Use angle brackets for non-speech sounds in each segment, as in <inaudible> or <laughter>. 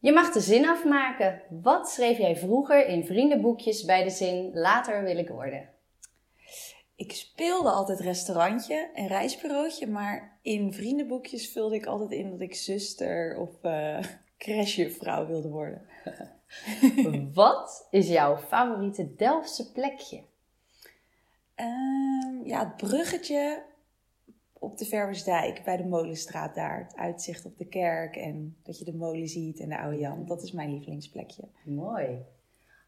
Je mag de zin afmaken. Wat schreef jij vroeger in vriendenboekjes bij de zin later wil ik worden? Ik speelde altijd restaurantje en reisbureautje, maar in vriendenboekjes vulde ik altijd in dat ik zuster of <laughs> uh, crashjuffrouw wilde worden. <laughs> Wat is jouw favoriete Delftse plekje? Ehm, ja, het bruggetje op de Verwersdijk bij de Molenstraat daar. Het uitzicht op de kerk en dat je de molen ziet en de oude Jan. Dat is mijn lievelingsplekje. Mooi.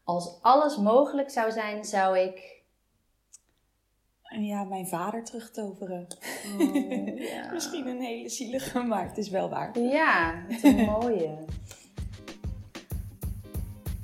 Als alles mogelijk zou zijn, zou ik... Ja, mijn vader terugtoveren. Oh, <laughs> ja. Misschien een hele zielige, maar het is wel waar. Ja, het is een mooie.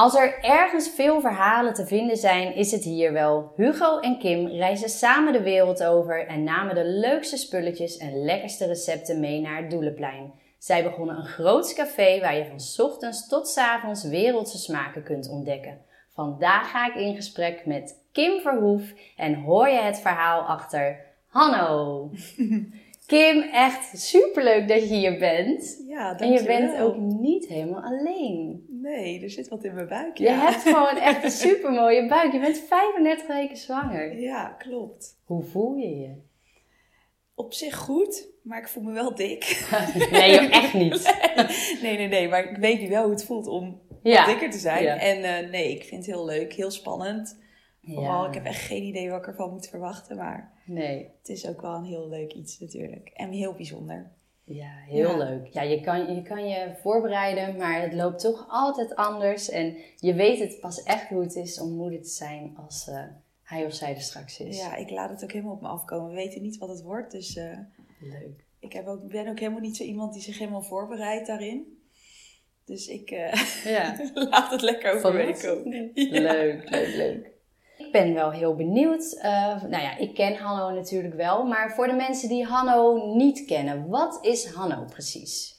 Als er ergens veel verhalen te vinden zijn, is het hier wel. Hugo en Kim reizen samen de wereld over en namen de leukste spulletjes en lekkerste recepten mee naar het Doelenplein. Zij begonnen een groots café waar je van ochtends tot s avonds wereldse smaken kunt ontdekken. Vandaag ga ik in gesprek met Kim Verhoef en hoor je het verhaal achter Hanno. <laughs> Kim, echt superleuk dat je hier bent. Ja, dank En je bent ook niet helemaal alleen. Nee, er zit wat in mijn buik. Je hebt gewoon echt een <laughs> supermooie buik. Je bent 35 weken zwanger. Ja, klopt. Hoe voel je je? Op zich goed, maar ik voel me wel dik. <laughs> nee, echt niet. <laughs> Nee, nee, nee, maar ik weet nu wel hoe het voelt om dikker te zijn. En uh, nee, ik vind het heel leuk, heel spannend. Vooral, ik heb echt geen idee wat ik ervan moet verwachten, maar nee. het is ook wel een heel leuk iets natuurlijk. En heel bijzonder. Ja, heel leuk. Ja, je kan, je kan je voorbereiden, maar het loopt toch altijd anders. En je weet het pas echt hoe het is om moeder te zijn als uh, hij of zij er straks is. Ja, ik laat het ook helemaal op me afkomen. We weten niet wat het wordt, dus... Uh, leuk. Ik heb ook, ben ook helemaal niet zo iemand die zich helemaal voorbereidt daarin. Dus ik uh, ja. <laughs> laat het lekker over me komen. Leuk, leuk, leuk. Ik ben wel heel benieuwd. Uh, nou ja, ik ken Hanno natuurlijk wel. Maar voor de mensen die Hanno niet kennen, wat is Hanno precies?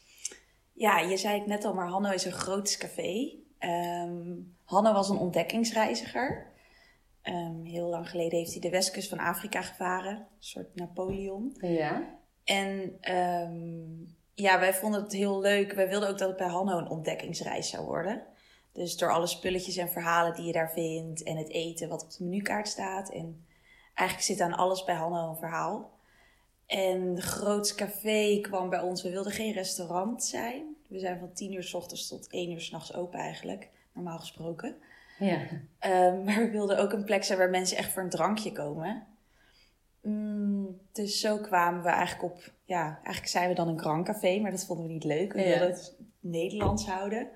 Ja, je zei het net al, maar Hanno is een groot café. Um, Hanno was een ontdekkingsreiziger. Um, heel lang geleden heeft hij de westkust van Afrika gevaren. Een soort Napoleon. Ja. En um, ja, wij vonden het heel leuk. Wij wilden ook dat het bij Hanno een ontdekkingsreis zou worden. Dus door alle spulletjes en verhalen die je daar vindt en het eten wat op de menukaart staat. En eigenlijk zit aan alles bij Hanno een verhaal. En de grootste café kwam bij ons. We wilden geen restaurant zijn. We zijn van 10 uur s ochtends tot 1 uur s'nachts open eigenlijk, normaal gesproken. Ja. Um, maar we wilden ook een plek zijn waar mensen echt voor een drankje komen. Mm, dus zo kwamen we eigenlijk op, ja, eigenlijk zijn we dan een Grand Café, maar dat vonden we niet leuk. We wilden het Nederlands houden.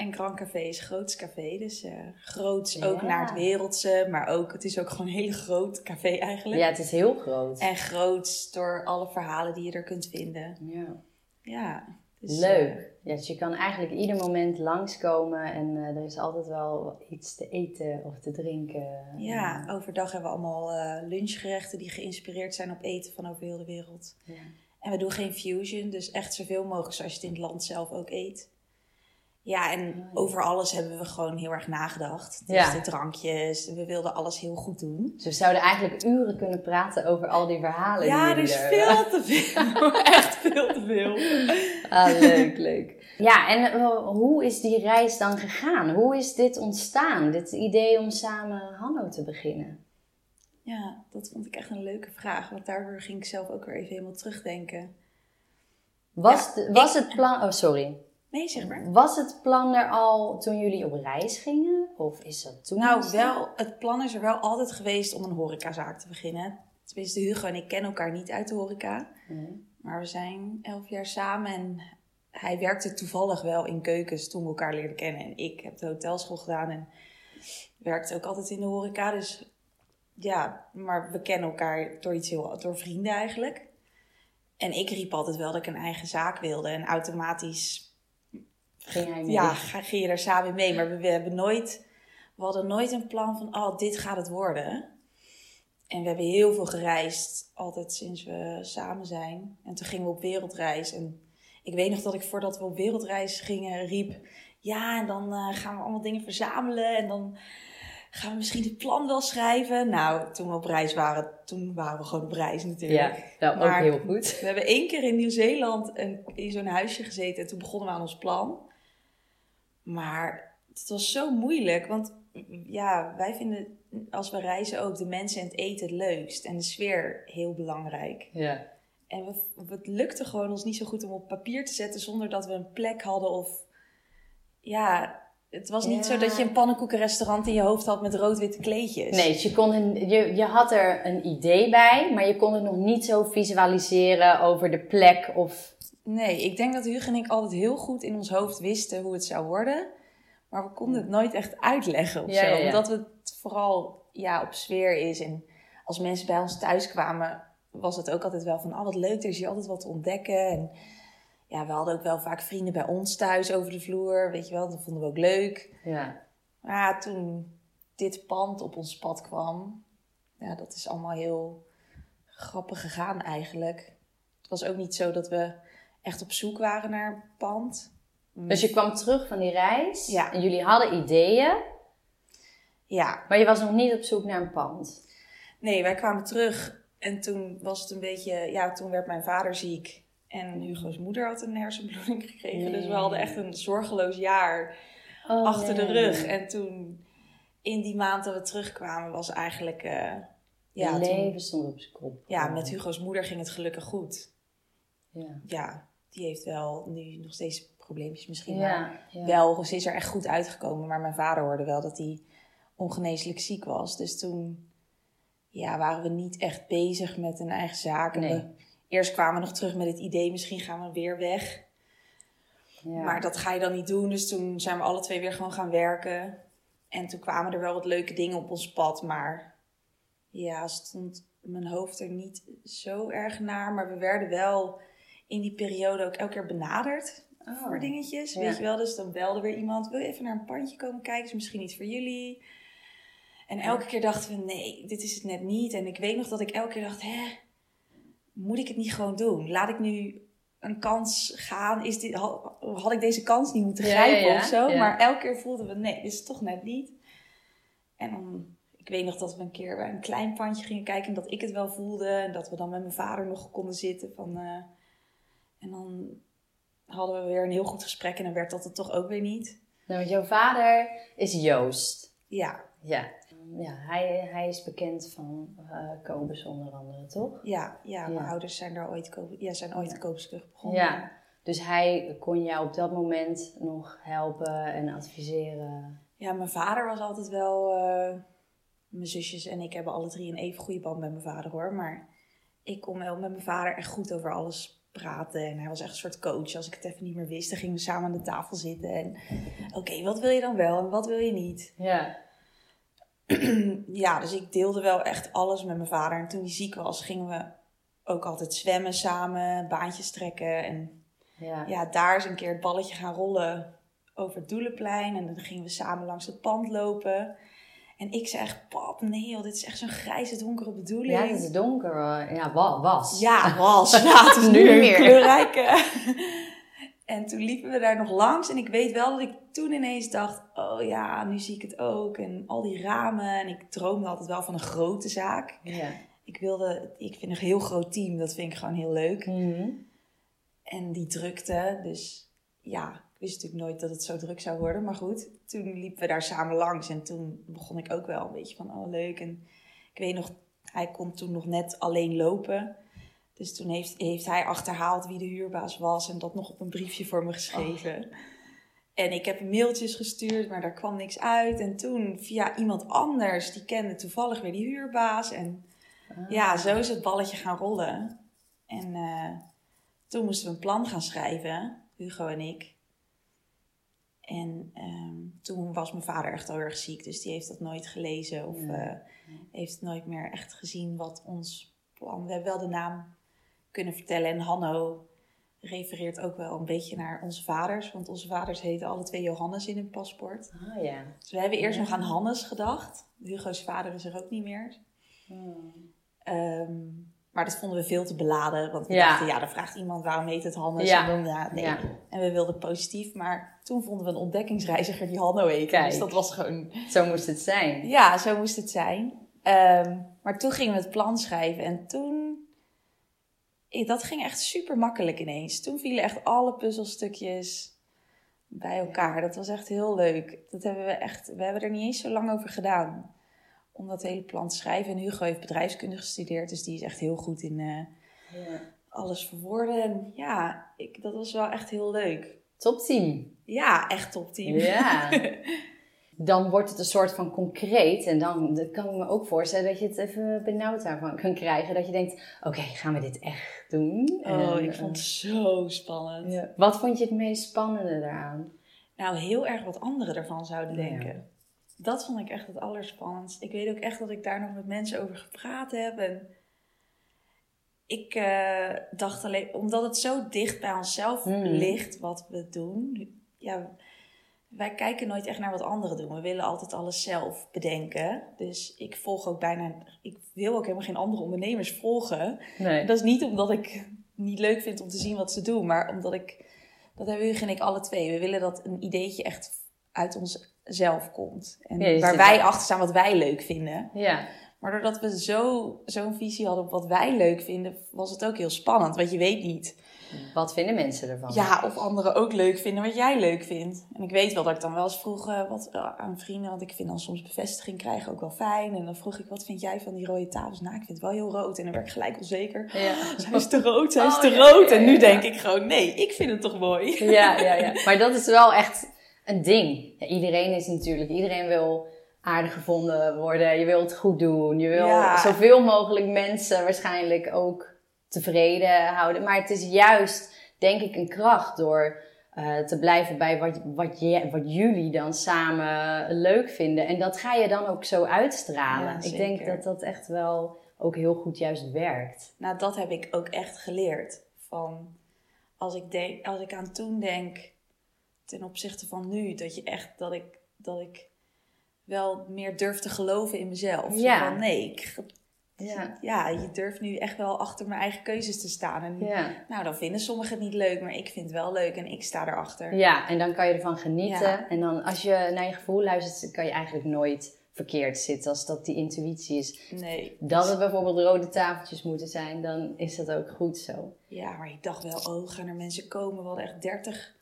En Grand Café is groots café, dus uh, groots ook naar het wereldse, maar ook, het is ook gewoon een hele groot café eigenlijk. Ja, het is heel groot. En groots door alle verhalen die je er kunt vinden. Ja. Ja. Dus, Leuk. Uh, ja, dus je kan eigenlijk ieder moment langskomen en uh, er is altijd wel iets te eten of te drinken. Ja, overdag hebben we allemaal lunchgerechten die geïnspireerd zijn op eten van over heel de wereld. Ja. En we doen geen fusion, dus echt zoveel mogelijk zoals je het in het land zelf ook eet. Ja, en over alles hebben we gewoon heel erg nagedacht. Dus ja. de drankjes, we wilden alles heel goed doen. Dus we zouden eigenlijk uren kunnen praten over al die verhalen. Ja, die er is veel te veel. <laughs> Echt veel te veel. Ah, leuk, leuk. Ja, en uh, hoe is die reis dan gegaan? Hoe is dit ontstaan, dit idee om samen Hanno te beginnen? Ja, dat vond ik echt een leuke vraag. Want daarvoor ging ik zelf ook weer even helemaal terugdenken. Was, ja, de, was ik, het plan... Oh, sorry. Nee, zeg maar. Was het plan er al toen jullie op reis gingen? Of is dat toen? Nou, wel, het plan is er wel altijd geweest om een horecazaak te beginnen. Tenminste, Hugo en ik kennen elkaar niet uit de horeca. Maar we zijn elf jaar samen en hij werkte toevallig wel in keukens toen we elkaar leerden kennen. En ik heb de hotelschool gedaan en werkte ook altijd in de horeca. Dus ja, maar we kennen elkaar door iets heel, door vrienden eigenlijk. En ik riep altijd wel dat ik een eigen zaak wilde. En automatisch ging mee? ja, ga, ging je daar samen mee. Maar we, we hebben nooit, we hadden nooit een plan van, oh, dit gaat het worden. En we hebben heel veel gereisd, altijd sinds we samen zijn. En toen gingen we op wereldreis. En ik weet nog dat ik voordat we op wereldreis gingen riep... Ja, en dan eh, gaan we allemaal dingen verzamelen. En dan gaan we misschien het plan wel schrijven. Nou, toen we op reis waren, toen waren we gewoon op reis natuurlijk. Ja, nou, ook heel goed. We hebben één keer in Nieuw-Zeeland in zo'n huisje gezeten en toen begonnen we aan ons plan. Maar het was zo moeilijk, want ja, wij vinden als we reizen ook de mensen en het eten het leukst en de sfeer heel belangrijk. Ja. En we, het lukte gewoon ons niet zo goed om op papier te zetten zonder dat we een plek hadden of ja, het was niet Ja. zo dat je een pannenkoekenrestaurant in je hoofd had met rood-witte kleedjes. Nee, dus je, kon een- je, je had er een idee bij, maar je kon het nog niet zo visualiseren over de plek of... Nee, ik denk dat Hugo en ik altijd heel goed in ons hoofd wisten hoe het zou worden. Maar we konden het nooit echt uitleggen of Ja, zo. ja, ja. Omdat het vooral ja, op sfeer is. En als mensen bij ons thuis kwamen, was het ook altijd wel van... Oh, wat leuk, er is hier altijd wat te ontdekken. En ja, we hadden ook wel vaak vrienden bij ons thuis over de vloer. Weet je wel, dat vonden we ook leuk. Ja. Maar toen dit pand op ons pad kwam... Ja, dat is allemaal heel grappig gegaan eigenlijk. Het was ook niet zo dat we echt op zoek waren naar een pand. Dus je kwam terug van die reis Ja. en jullie hadden ideeën, Ja, maar je was nog niet op zoek naar een pand. nee, wij kwamen terug en toen was het een beetje... Ja, toen werd mijn vader ziek en Hugo's moeder had een hersenbloeding <laughs> gekregen. Dus we hadden echt een zorgeloos jaar Oh, achter de nee. rug. En toen, in die maand dat we terugkwamen, was eigenlijk... eh, ja, toen- leven stond op zijn kop. ja, met Hugo's moeder ging het gelukkig goed. Ja. Ja, die heeft wel nu nog steeds probleempjes misschien. Maar Ja, ja. wel, ze is er echt goed uitgekomen. Maar mijn vader hoorde wel dat hij ongeneeslijk ziek was. Dus toen ja, waren we niet echt bezig met een eigen zaak. En Nee. we- eerst kwamen we nog terug met het idee, misschien gaan we weer weg. Ja. Maar dat ga je dan niet doen. Dus toen zijn we alle twee weer gewoon gaan werken. En toen kwamen er wel wat leuke dingen op ons pad. Maar ja, stond mijn hoofd er niet zo erg naar. Maar we werden wel in die periode ook elke keer benaderd Oh. voor dingetjes. Ja. Weet je wel, dus dan belde weer iemand. Wil je even naar een pandje komen kijken? Is misschien iets voor jullie. En elke keer dachten we, nee, dit is het net niet. En ik weet nog dat ik elke keer dacht, hè, moet ik het niet gewoon doen? Laat ik nu een kans gaan? Is dit, had, ik deze kans niet moeten grijpen ja, ja. of zo? Maar elke keer voelden we, nee, dit is toch net niet. En dan, ik weet nog dat we een keer bij een klein pandje gingen kijken en dat ik het wel voelde. En dat we dan met mijn vader nog konden zitten. Van, eh, en dan hadden we weer een heel goed gesprek en dan werd dat het toch ook weer niet. Nou, want jouw vader is Joost. Ja, Ja. Ja, hij, hij is bekend van eh Kobus onder andere, toch? ja, ja, mijn Ja. ouders zijn daar ooit, ja, zijn ooit koopskrug begonnen. Ja. Dus hij kon jou op dat moment nog helpen en adviseren. Ja, mijn vader was altijd wel. eh, mijn zusjes en ik hebben alle drie een even goede band met mijn vader hoor. Maar ik kon wel met mijn vader echt goed over alles praten. En hij was echt een soort coach. Als ik het even niet meer wist, dan gingen we samen aan de tafel zitten. En oké, wat wil je dan wel en wat wil je niet? Ja. <clears throat> ja, dus ik deelde wel echt alles met mijn vader. En toen hij ziek was, gingen we ook altijd zwemmen samen, baantjes trekken. En Ja. ja, daar is een keer het balletje gaan rollen over het Doelenplein. En dan gingen we samen langs het pand lopen. En ik zei echt, pap, nee joh, dit is echt zo'n grijze, donkere bedoeling. Ja, het is donker. hoor. Ja, wa- was. Ja, <laughs> was. Ja, het is Nu nu meer. kleurrijke. <laughs> en toen liepen we daar nog langs. En ik weet wel dat ik toen ineens dacht, oh ja, nu zie ik het ook. En al die ramen. En ik droomde altijd wel van een grote zaak. Ja. Ik wilde, ik vind een heel groot team, dat vind ik gewoon heel leuk. Mhm. En die drukte, dus ja, wist natuurlijk nooit dat het zo druk zou worden. Maar goed, toen liepen we daar samen langs en toen begon ik ook wel een beetje van, oh leuk. En ik weet nog, hij kon toen nog net alleen lopen. Dus toen heeft, heeft hij achterhaald wie de huurbaas was en dat nog op een briefje voor me geschreven. En ik heb mailtjes gestuurd, maar daar kwam niks uit. En toen via iemand anders, die kende toevallig weer die huurbaas. En Ah. ja, zo is het balletje gaan rollen. En eh, toen moesten we een plan gaan schrijven, Hugo en ik. En ehm, toen was mijn vader echt al erg ziek, dus die heeft dat nooit gelezen of Nee. eh, heeft nooit meer echt gezien wat ons plan. We hebben wel de naam kunnen vertellen en Hanno refereert ook wel een beetje naar onze vaders. Want onze vaders heten alle twee Johannes in hun paspoort. Oh ja. Dus we hebben eerst Ja. nog aan Hannes gedacht. Hugo's vader is er ook niet meer. Hmm. Ehm, maar dat vonden we veel te beladen. Want we Ja. dachten, ja, dan vraagt iemand waarom heet het Hannes. Ja. En, dan, ja, nee. Ja. en we wilden positief. Maar toen vonden we een ontdekkingsreiziger die Hanno heette. Dus dat was gewoon... Zo moest het zijn. Ja, zo moest het zijn. Ehm, maar toen gingen we het plan schrijven. En toen... Dat ging echt super makkelijk ineens. Toen vielen echt alle puzzelstukjes bij elkaar. Dat was echt heel leuk. Dat hebben we echt... We hebben er niet eens zo lang over gedaan. Om dat hele plan te schrijven. En Hugo heeft bedrijfskunde gestudeerd. Dus die is echt heel goed in eh, Ja. alles verwoorden. En ja, ik, dat was wel echt heel leuk. Topteam. Ja, echt topteam. Ja. <laughs> Dan wordt het een soort van concreet. En dan kan ik me ook voorstellen dat je het even benauwd daarvan kan krijgen. Dat je denkt, oké, gaan we dit echt doen? Oh, En, ik vond het zo spannend. eh, ja. Wat vond je het meest spannende daaraan? Nou, heel erg wat anderen ervan zouden Ja. denken. Dat vond ik echt het allerspannendst. Ik weet ook echt dat ik daar nog met mensen over gepraat heb. En ik eh, dacht alleen, omdat het zo dicht bij onszelf Hmm. ligt wat we doen. Ja, wij kijken nooit echt naar wat anderen doen. We willen altijd alles zelf bedenken. Dus ik volg ook bijna, ik wil ook helemaal geen andere ondernemers volgen. Nee. Dat is niet omdat ik niet leuk vind om te zien wat ze doen, maar omdat ik, dat hebben Hugo en ik alle twee. We willen dat een ideetje echt uit onszelf komt. En Ja, waar wij achter staan wat wij leuk vinden. Ja. Maar doordat we zo, zo'n visie hadden op wat wij leuk vinden, was het ook heel spannend. Want je weet niet Wat vinden mensen ervan? ja, of anderen ook leuk vinden wat jij leuk vindt. En ik weet wel dat ik dan wel eens vroeg eh, wat, eh, aan vrienden, want ik vind dan soms bevestiging krijgen ook wel fijn. En dan vroeg ik, wat vind jij van die rode tafels? Nou, ik vind het wel heel rood. En dan werd ik gelijk onzeker. Ja. <laughs> Zij is te rood, zij is Oh, te ja, rood. ja, en nu denk ik gewoon, nee, ik vind het toch mooi. Ja, ja, ja. <laughs> Maar dat is wel echt een ding. Ja, iedereen is natuurlijk, iedereen wil aardig gevonden worden. Je wil het goed doen. Je wil Ja. zoveel mogelijk mensen waarschijnlijk ook tevreden houden. Maar het is juist, denk ik, een kracht door eh, te blijven bij wat, wat, je, wat jullie dan samen leuk vinden. En dat ga je dan ook zo uitstralen. Ja, ik denk dat dat echt wel ook heel goed juist werkt. Nou, dat heb ik ook echt geleerd. Van, als ik, denk, als ik aan toen denk, ten opzichte van nu, dat je echt, dat ik, dat ik wel meer durf te geloven in mezelf. Ja. Van, nee, ik, Ja. ja, je durft nu echt wel achter mijn eigen keuzes te staan. En Ja. nou, dan vinden sommigen het niet leuk, maar ik vind het wel leuk en ik sta erachter. Ja, en dan kan je ervan genieten. Ja. En dan als je naar je gevoel luistert, kan je eigenlijk nooit verkeerd zitten. Als dat die intuïtie is. Nee. Dat het bijvoorbeeld rode tafeltjes moeten zijn, dan is dat ook goed zo. Ja, maar ik dacht wel, oh, gaan er mensen komen? We hadden echt 30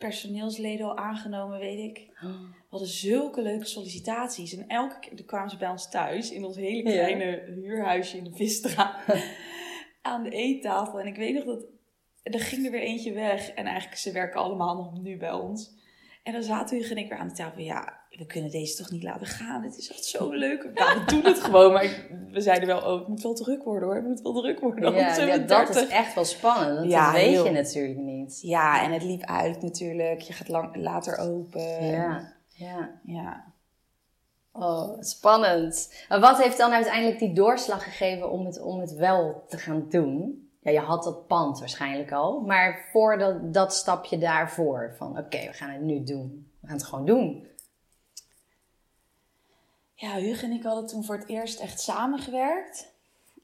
personeelsleden al aangenomen, weet ik. We hadden zulke leuke sollicitaties. En elke keer kwamen ze bij ons thuis, in ons hele Ja. kleine huurhuisje in de Visstraat, <laughs> aan de eettafel. En ik weet nog dat, er ging er weer eentje weg. En eigenlijk, ze werken allemaal nog nu bij ons. En dan zaten Hugo en ik weer aan de tafel. Ja, we kunnen deze toch niet laten gaan. Het is echt zo <laughs> leuk. We doen het gewoon. Maar ik- we zeiden wel, oh, het moet wel druk worden hoor. Het moet wel druk worden. Ja, dat 30. is echt wel spannend. Want Ja, dat weet heel. je natuurlijk niet. Ja, en het liep uit natuurlijk. Je gaat lang, later open. Ja, ja. Ja. Oh, spannend. Maar wat heeft dan uiteindelijk die doorslag gegeven om het, om het wel te gaan doen? Ja, je had dat pand waarschijnlijk al. Maar voor dat, dat stapje daarvoor. Van oké, we gaan het nu doen. We gaan het gewoon doen. Ja, Hugo en ik hadden toen voor het eerst echt samengewerkt.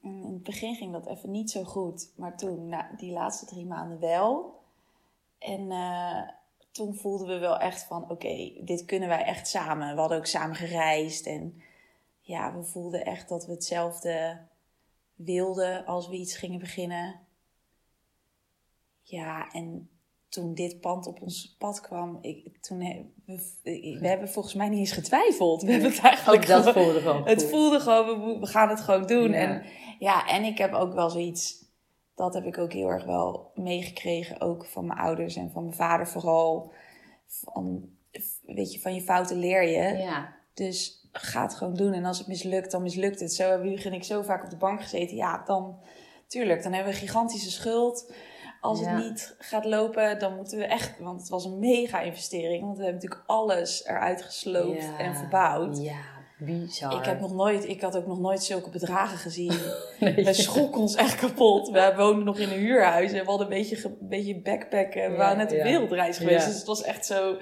En in het begin ging dat even niet zo goed. Maar toen, na die laatste drie maanden wel. En eh, toen voelden we wel echt van, oké, dit kunnen wij echt samen. We hadden ook samen gereisd. En ja, we voelden echt dat we hetzelfde wilden als we iets gingen beginnen. Ja, en toen dit pand op ons pad kwam, ik, toen, he- we, we hebben volgens mij niet eens getwijfeld. We hebben het eigenlijk Ook dat gewoon- voelde gewoon het goed. voelde gewoon, we, gaan het gewoon doen. Ja. En, ja, en ik heb ook wel zoiets, dat heb ik ook heel erg wel meegekregen, ook van mijn ouders en van mijn vader vooral. Van, weet je, van je fouten leer je. Ja, Dus ga het gewoon doen. En als het mislukt, dan mislukt het. Zo hebben Hugo en ik zo vaak op de bank gezeten. Ja, dan, tuurlijk, dan hebben we een gigantische schuld. Als Ja. het niet gaat lopen, dan moeten we echt... Want het was een mega investering. Want we hebben natuurlijk alles eruit gesloopt Ja. en verbouwd. Ja. Bizar. Ik, heb nog nooit, ik had ook nog nooit zulke bedragen gezien. <laughs> Nee. We schrokken ons echt kapot. We woonden nog in een huurhuis en we hadden een beetje, een beetje backpacken. We Ja, waren net op wereldreis geweest, dus het was echt zo...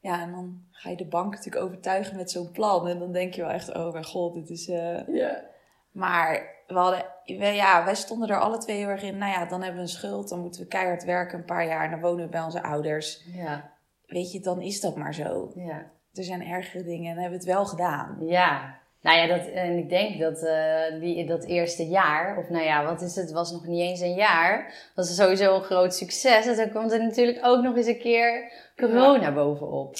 Ja, en dan ga je de bank natuurlijk overtuigen met zo'n plan. En dan denk je wel echt, oh mijn god, dit is... eh, Ja. Maar we hadden, wij, ja, wij stonden er alle twee heel erg in. Nou ja, dan hebben we een schuld, dan moeten we keihard werken een paar jaar. Dan wonen we bij onze ouders. Ja. Weet je, dan is dat maar zo. Ja. Er zijn ergere dingen en hebben we het wel gedaan. Ja, nou ja, dat, en ik denk dat eh, die, dat eerste jaar, of nou ja, wat is het, was nog niet eens een jaar, was sowieso een groot succes. En dan komt er natuurlijk ook nog eens een keer corona bovenop.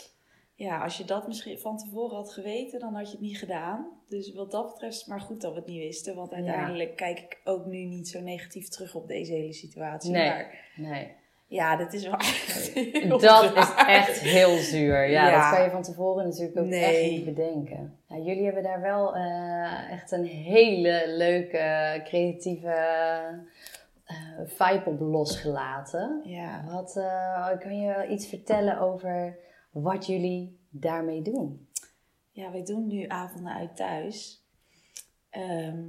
Ja, als je dat misschien van tevoren had geweten, dan had je het niet gedaan. Dus wat dat betreft maar goed dat we het niet wisten. Want uiteindelijk kijk ik ook nu niet zo negatief terug op deze hele situatie. Nee. Maar Nee, ja, dit is wel echt heel <laughs> dat is echt heel zuur. Ja, Ja. dat kan je van tevoren natuurlijk ook echt niet bedenken. Ja, jullie hebben daar wel eh, echt een hele leuke, creatieve eh, vibe op losgelaten. Ja. Wat eh, kan je iets vertellen over wat jullie daarmee doen? Ja, wij doen nu avonden uit thuis. Ehm,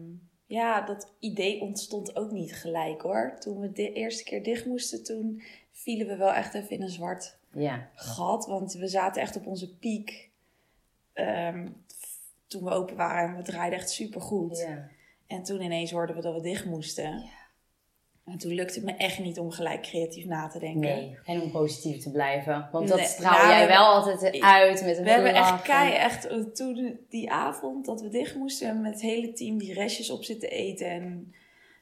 ja, dat idee ontstond ook niet gelijk hoor. Toen we de eerste keer dicht moesten, toen vielen we wel echt even in een zwart Ja, gat. Want we zaten echt op onze piek ehm, toen we open waren. En we draaiden echt super goed. ja. En toen ineens hoorden we dat we dicht moesten. En toen lukte het me echt niet om gelijk creatief na te denken. Nee, en om positief te blijven. Want dat Nee, straal nou, jij we wel altijd uit met een We hebben echt kei, echt toen die avond dat we dicht moesten, hebben met het hele team die restjes op zitten eten en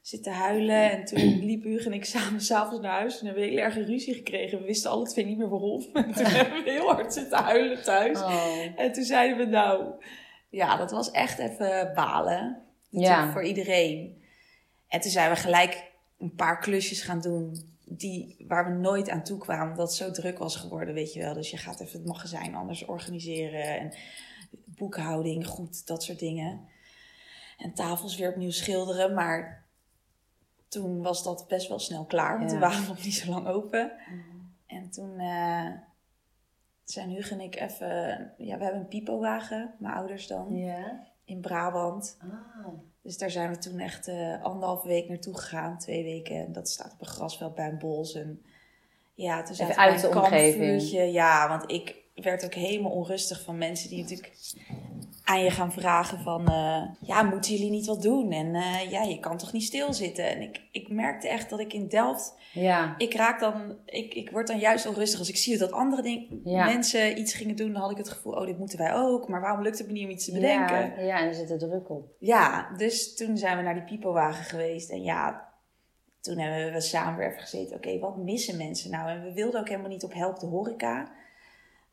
zitten huilen. En toen <clears throat> liepen Hugo en ik samen s'avonds naar huis en hebben we heel erg een ruzie gekregen. We wisten alle twee niet meer waarom. <laughs> En toen <laughs> hebben we heel hard zitten huilen thuis. Oh. En toen zeiden we nou, ja, dat was echt even balen. Ja. Voor iedereen. En toen zijn we gelijk een paar klusjes gaan doen die, waar we nooit aan toe kwamen. Omdat het zo druk was geworden, weet je wel. Dus je gaat even het magazijn anders organiseren. En boekhouding, goed, dat soort dingen. En tafels weer opnieuw schilderen. Maar toen was dat best wel snel klaar. Want Ja. we waren nog niet zo lang open. En toen eh, zijn Hugo en ik even... Ja, we hebben een pipowagen, mijn ouders dan, in Brabant. Ah. Dus daar zijn we toen echt eh anderhalve week naartoe gegaan, twee weken. En dat staat op een grasveld bij een. En ja, toen zaten we bij een de omgeving. kampvuurtje. Ja, want ik werd ook helemaal onrustig van mensen die natuurlijk aan je gaan vragen van... eh, ja, moeten jullie niet wat doen? En eh, ja, je kan toch niet stilzitten? En ik, ik merkte echt dat ik in Delft... Ja. Ik raak dan... Ik, ik word dan juist onrustig als ik zie dat andere ding, Ja. mensen iets gingen doen. Dan had ik het gevoel, oh, dit moeten wij ook. Maar waarom lukt het me niet om iets te bedenken? Ja, ja, en er zit er druk op. Ja, dus toen zijn we naar die pipowagen geweest. En ja, toen hebben we samen weer even gezeten. Oké, wat missen mensen nou? En we wilden ook helemaal niet op help de horeca.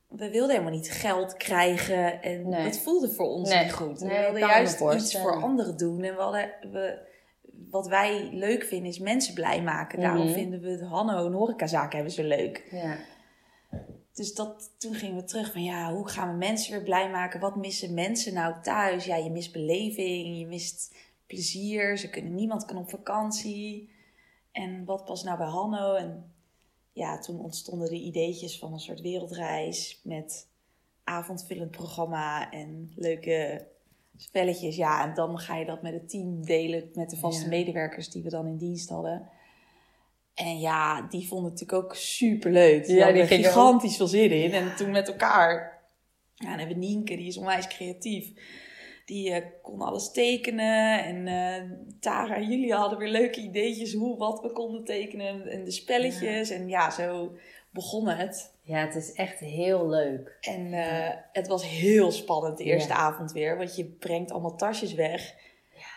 We wilden helemaal niet geld krijgen. En Nee. dat voelde voor ons Nee. niet goed. Nee, we wilden juist iets voor anderen doen. En we hadden, we, wat wij leuk vinden is mensen blij maken. Daarom Mhm. vinden we het Hanno en horecazaken hebben zo leuk. Ja. Dus dat, toen gingen we terug van ja, hoe gaan we mensen weer blij maken? Wat missen mensen nou thuis? Ja, je mist beleving, je mist plezier. Ze kunnen, niemand kan op vakantie. En wat past nou bij Hanno? En ja, toen ontstonden de ideetjes van een soort wereldreis met avondvullend programma en leuke spelletjes. Ja, en dan ga je dat met het team delen met de vaste Ja. medewerkers die we dan in dienst hadden. En ja, die vonden het natuurlijk ook super leuk. Die Ja, hadden die er gigantisch veel zin in. En toen met elkaar. Ja, dan hebben we Nienke, die is onwijs creatief. Die eh, kon alles tekenen. En eh, Tara en Julia hadden weer leuke ideetjes hoe, wat we konden tekenen. En de spelletjes. En ja, zo begon het. ja, het is echt heel leuk. En eh, het was heel spannend de eerste Ja. avond weer. Want je brengt allemaal tasjes weg.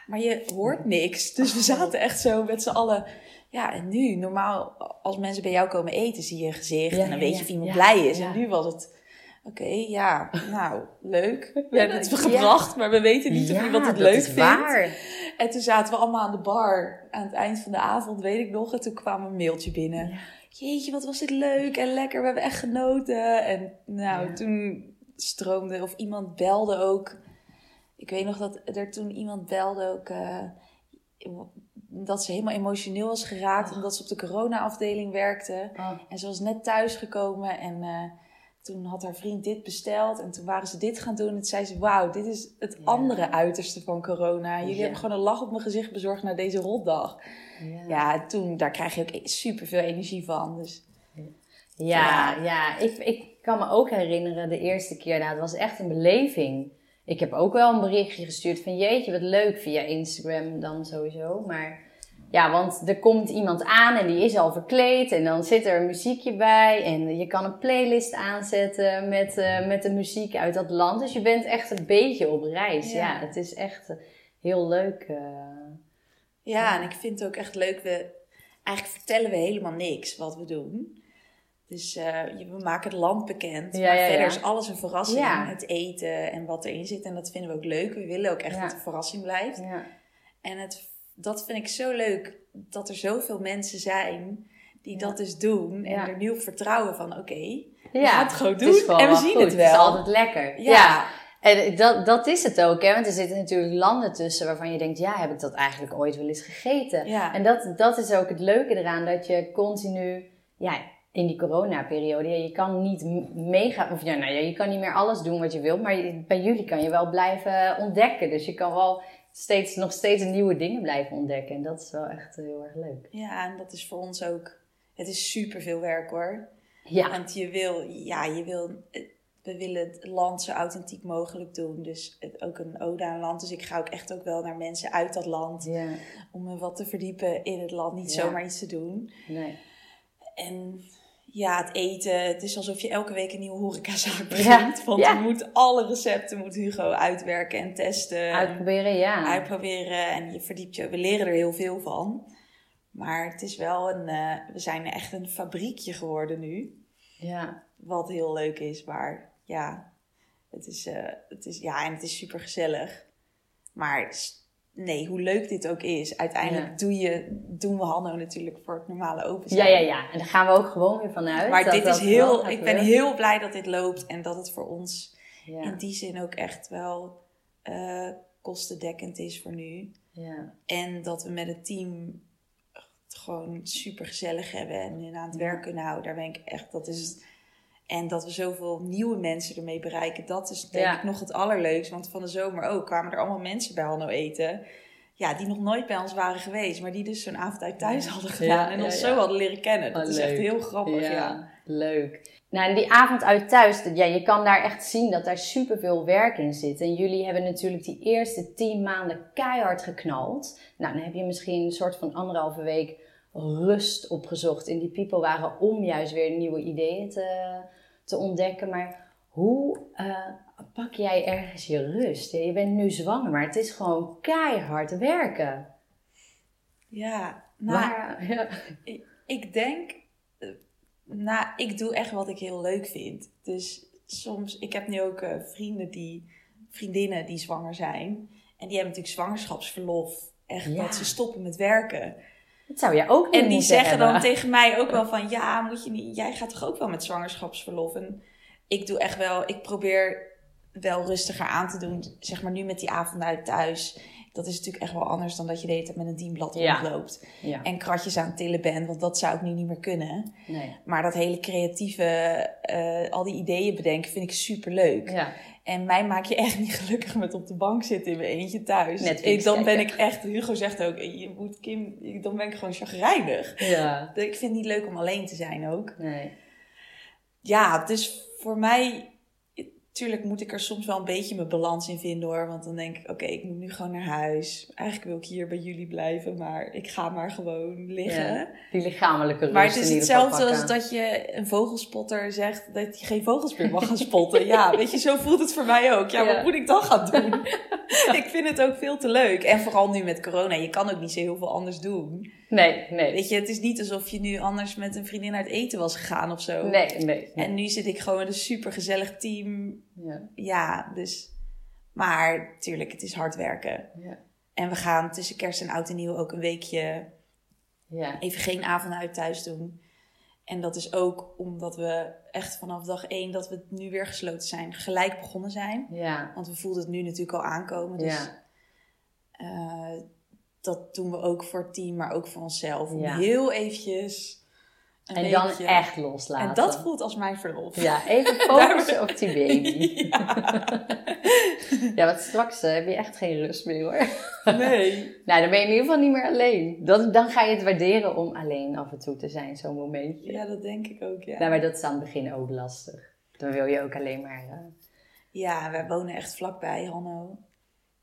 Maar je hoort niks. Dus we zaten echt zo met z'n allen. Ja, en nu, normaal als mensen bij jou komen eten, zie je een gezicht. Ja, en dan ja, weet je ja. of iemand Ja, blij is. ja. En nu was het... Oké, ja, nou, leuk. <laughs> We hebben het Ja. gebracht, maar we weten niet of Ja, iemand het leuk is vindt. waar. En toen zaten we allemaal aan de bar aan het eind van de avond, weet ik nog. En toen kwam een mailtje binnen. Ja. Jeetje, wat was dit leuk en lekker. We hebben echt genoten. En nou, toen stroomde, of iemand belde ook. Ik weet nog dat er toen iemand belde ook. eh, dat ze helemaal emotioneel was geraakt. Oh. Omdat ze op de corona-afdeling werkte. Oh, En ze was net thuisgekomen en eh, toen had haar vriend dit besteld en toen waren ze dit gaan doen. En toen zei ze, wauw, dit is het andere uiterste van corona. Jullie hebben gewoon een lach op mijn gezicht bezorgd na deze rotdag. Ja, ja toen, daar krijg je ook super veel energie van. Dus, ja, ja, Ik, ik kan me ook herinneren de eerste keer, nou, het was echt een beleving. Ik heb ook wel een berichtje gestuurd van jeetje, wat leuk via Instagram dan sowieso. Maar ja, want er komt iemand aan en die is al verkleed en dan zit er een muziekje bij. En je kan een playlist aanzetten met, uh, met de muziek uit dat land. Dus je bent echt een beetje op reis. Ja, het is echt eh, heel leuk. Uh, ja, en ik vind het ook echt leuk. We, eigenlijk vertellen we helemaal niks wat we doen. Dus we maken het land bekend. maar verder is alles een verrassing. Het eten en wat erin zit. En dat vinden we ook leuk. We willen ook echt dat het een verrassing blijft. En het dat vind ik zo leuk dat er zoveel mensen zijn die dat dus doen. En er op vertrouwen van oké, okay, we gaan het gewoon doen en we zien het wel. Het is altijd lekker. Ja. En dat, dat is het ook, hè? want er zitten natuurlijk landen tussen waarvan je denkt, ja, heb ik dat eigenlijk ooit wel eens gegeten? Ja. En dat, dat is ook het leuke eraan, dat je continu, ja, in die coronaperiode, ja, je kan niet meegaan, of ja, nou ja, je kan niet meer alles doen wat je wilt, maar bij jullie kan je wel blijven ontdekken. Dus je kan wel steeds, nog steeds nieuwe dingen blijven ontdekken. En dat is wel echt heel erg leuk. Ja, en dat is voor ons ook. Het is super veel werk hoor. Ja. Want je wil, ja, je wil. We willen het land zo authentiek mogelijk doen. Dus het, ook een ode aan land. Dus ik ga ook echt ook wel naar mensen uit dat land. Ja. Om me wat te verdiepen in het land. Niet zomaar iets te doen. Nee. En ja, het eten. Het is alsof je elke week een nieuwe horecazaak begint. Want je moet alle recepten moet Hugo uitwerken en testen. Uitproberen, ja. Uitproberen en je verdiept je. We leren er heel veel van. Maar het is wel een... Uh, we zijn echt een fabriekje geworden nu. Ja. Wat heel leuk is, maar ja... Het is, uh, het is, ja, en het is super gezellig. Maar nee, hoe leuk dit ook is, uiteindelijk doe je, doen we Hanno natuurlijk voor het normale open Ja, ja, ja. En daar gaan we ook gewoon weer vanuit. Maar dit is heel, ik ben heel blij dat dit loopt en dat het voor ons in die zin ook echt wel uh, kostendekkend is voor nu. Ja. En dat we met het team het gewoon super gezellig hebben en aan het werk kunnen houden. Daar ben ik echt, dat is en dat we zoveel nieuwe mensen ermee bereiken, dat is denk ik nog het allerleukste. Want van de zomer ook kwamen er allemaal mensen bij Hanno eten. Ja, die nog nooit bij ons waren geweest, maar die dus zo'n avond uit thuis hadden gedaan en ons zo hadden leren kennen. Dat is echt heel grappig, ja. Leuk. Nou, en die avond uit thuis, ja, je kan daar echt zien dat daar superveel werk in zit. En jullie hebben natuurlijk die eerste tien maanden keihard geknald. Nou, dan heb je misschien een soort van anderhalve week rust opgezocht in die people waren om juist weer nieuwe ideeën te, te ontdekken. Maar hoe uh, pak jij ergens je rust? Je bent nu zwanger, maar het is gewoon keihard werken. Ja, nou, <laughs> ja. Ik, ik, denk, eh, nou, ik doe echt wat ik heel leuk vind. Dus soms, ik heb nu ook uh, vrienden die, vriendinnen die zwanger zijn. En die hebben natuurlijk zwangerschapsverlof. Echt dat ze stoppen met werken. Dat zou jij ook En die zeggen dan tegen mij ook wel van, ja, moet je niet, jij gaat toch ook wel met zwangerschapsverlof? En ik doe echt wel, ik probeer wel rustiger aan te doen. Zeg maar nu met die avond uit thuis. Dat is natuurlijk echt wel anders dan dat je de hele tijd met een dienblad rondloopt. Ja. En kratjes aan het tillen bent, want dat zou ik nu niet meer kunnen. Nee. Maar dat hele creatieve, uh, al die ideeën bedenken, vind ik super leuk. Ja. En mij maak je echt niet gelukkig met op de bank zitten in mijn eentje thuis. Netflix dan ben ik echt, Hugo zegt ook, je moet Kim, dan ben ik gewoon chagrijnig. Ja. Ik vind het niet leuk om alleen te zijn ook. Nee. Ja, dus voor mij Tuurlijk moet ik er soms wel een beetje mijn balans in vinden hoor. Want dan denk ik, oké, ik moet nu gewoon naar huis. Eigenlijk wil ik hier bij jullie blijven, maar ik ga maar gewoon liggen. Ja, die lichamelijke rust Maar het is hetzelfde als dat je een vogelspotter zegt dat je geen vogels meer mag gaan spotten. <laughs> ja, weet je, zo voelt het voor mij ook. Ja, wat moet ik dan gaan doen? <laughs> <laughs> ik vind het ook veel te leuk. En vooral nu met corona, je kan ook niet zo heel veel anders doen. Nee, nee. Weet je, het is niet alsof je nu anders met een vriendin uit eten was gegaan of zo. Nee, nee. En nu zit ik gewoon met een super gezellig team. Ja. ja, dus. Maar tuurlijk, het is hard werken. Ja. En we gaan tussen kerst en oud en nieuw ook een weekje ja. even geen avond uit thuis doen. En dat is ook omdat we echt vanaf dag één dat we nu weer gesloten zijn, gelijk begonnen zijn. Ja. Want we voelden het nu natuurlijk al aankomen. Dus ja. Uh, dat doen we ook voor het team, maar ook voor onszelf. Om heel eventjes een En dan echt loslaten. En dat voelt als mijn verlof. Ja, even <laughs> focussen op die baby. <laughs> Ja. <laughs> Ja, want straks eh, heb je echt geen rust meer hoor. Nee. Nou, dan ben je in ieder geval niet meer alleen. Dan, dan ga je het waarderen om alleen af en toe te zijn, zo'n momentje. Ja, dat denk ik ook, ja. Nou, maar dat is aan het begin ook lastig. Dan wil je ook alleen maar... eh, Ja, wij wonen echt vlakbij Hanno.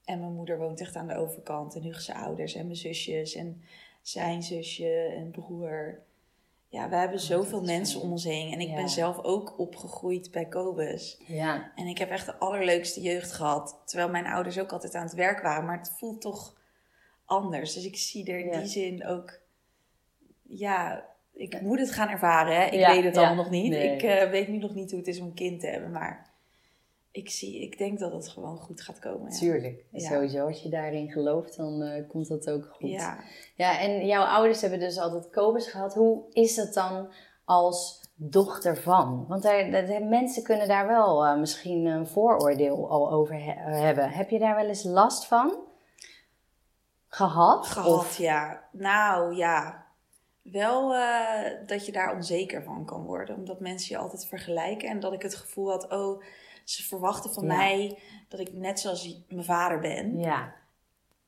En mijn moeder woont echt aan de overkant. En Hugo zijn ouders en mijn zusjes en zijn zusje en broer. Ja, we hebben Oh, zoveel mensen om ons heen. En ik Ja. ben zelf ook opgegroeid bij Kobus. ja, En ik heb echt de allerleukste jeugd gehad. Terwijl mijn ouders ook altijd aan het werk waren. Maar het voelt toch anders. Dus ik zie er in Ja. die zin ook... Ja, ik moet het gaan ervaren. Hè? Ik weet het allemaal nog niet. Nee. Ik eh, weet nu nog niet hoe het is om een kind te hebben. Maar ik, zie, ik denk dat het gewoon goed gaat komen. Ja. tuurlijk. Ja. Sowieso, als je daarin gelooft, dan eh, komt dat ook goed. Ja. Ja, en jouw ouders hebben dus altijd Kobus gehad. Hoe is het dan als dochter van? Want daar, mensen kunnen daar wel eh, misschien een vooroordeel al over he- hebben. Heb je daar wel eens last van? Gehad? Gehad, Of- ja. Nou, ja. Wel eh, dat je daar onzeker van kan worden. Omdat mensen je altijd vergelijken. En dat ik het gevoel had, oh, ze verwachten van Ja. mij dat ik net zoals mijn vader ben. Ja,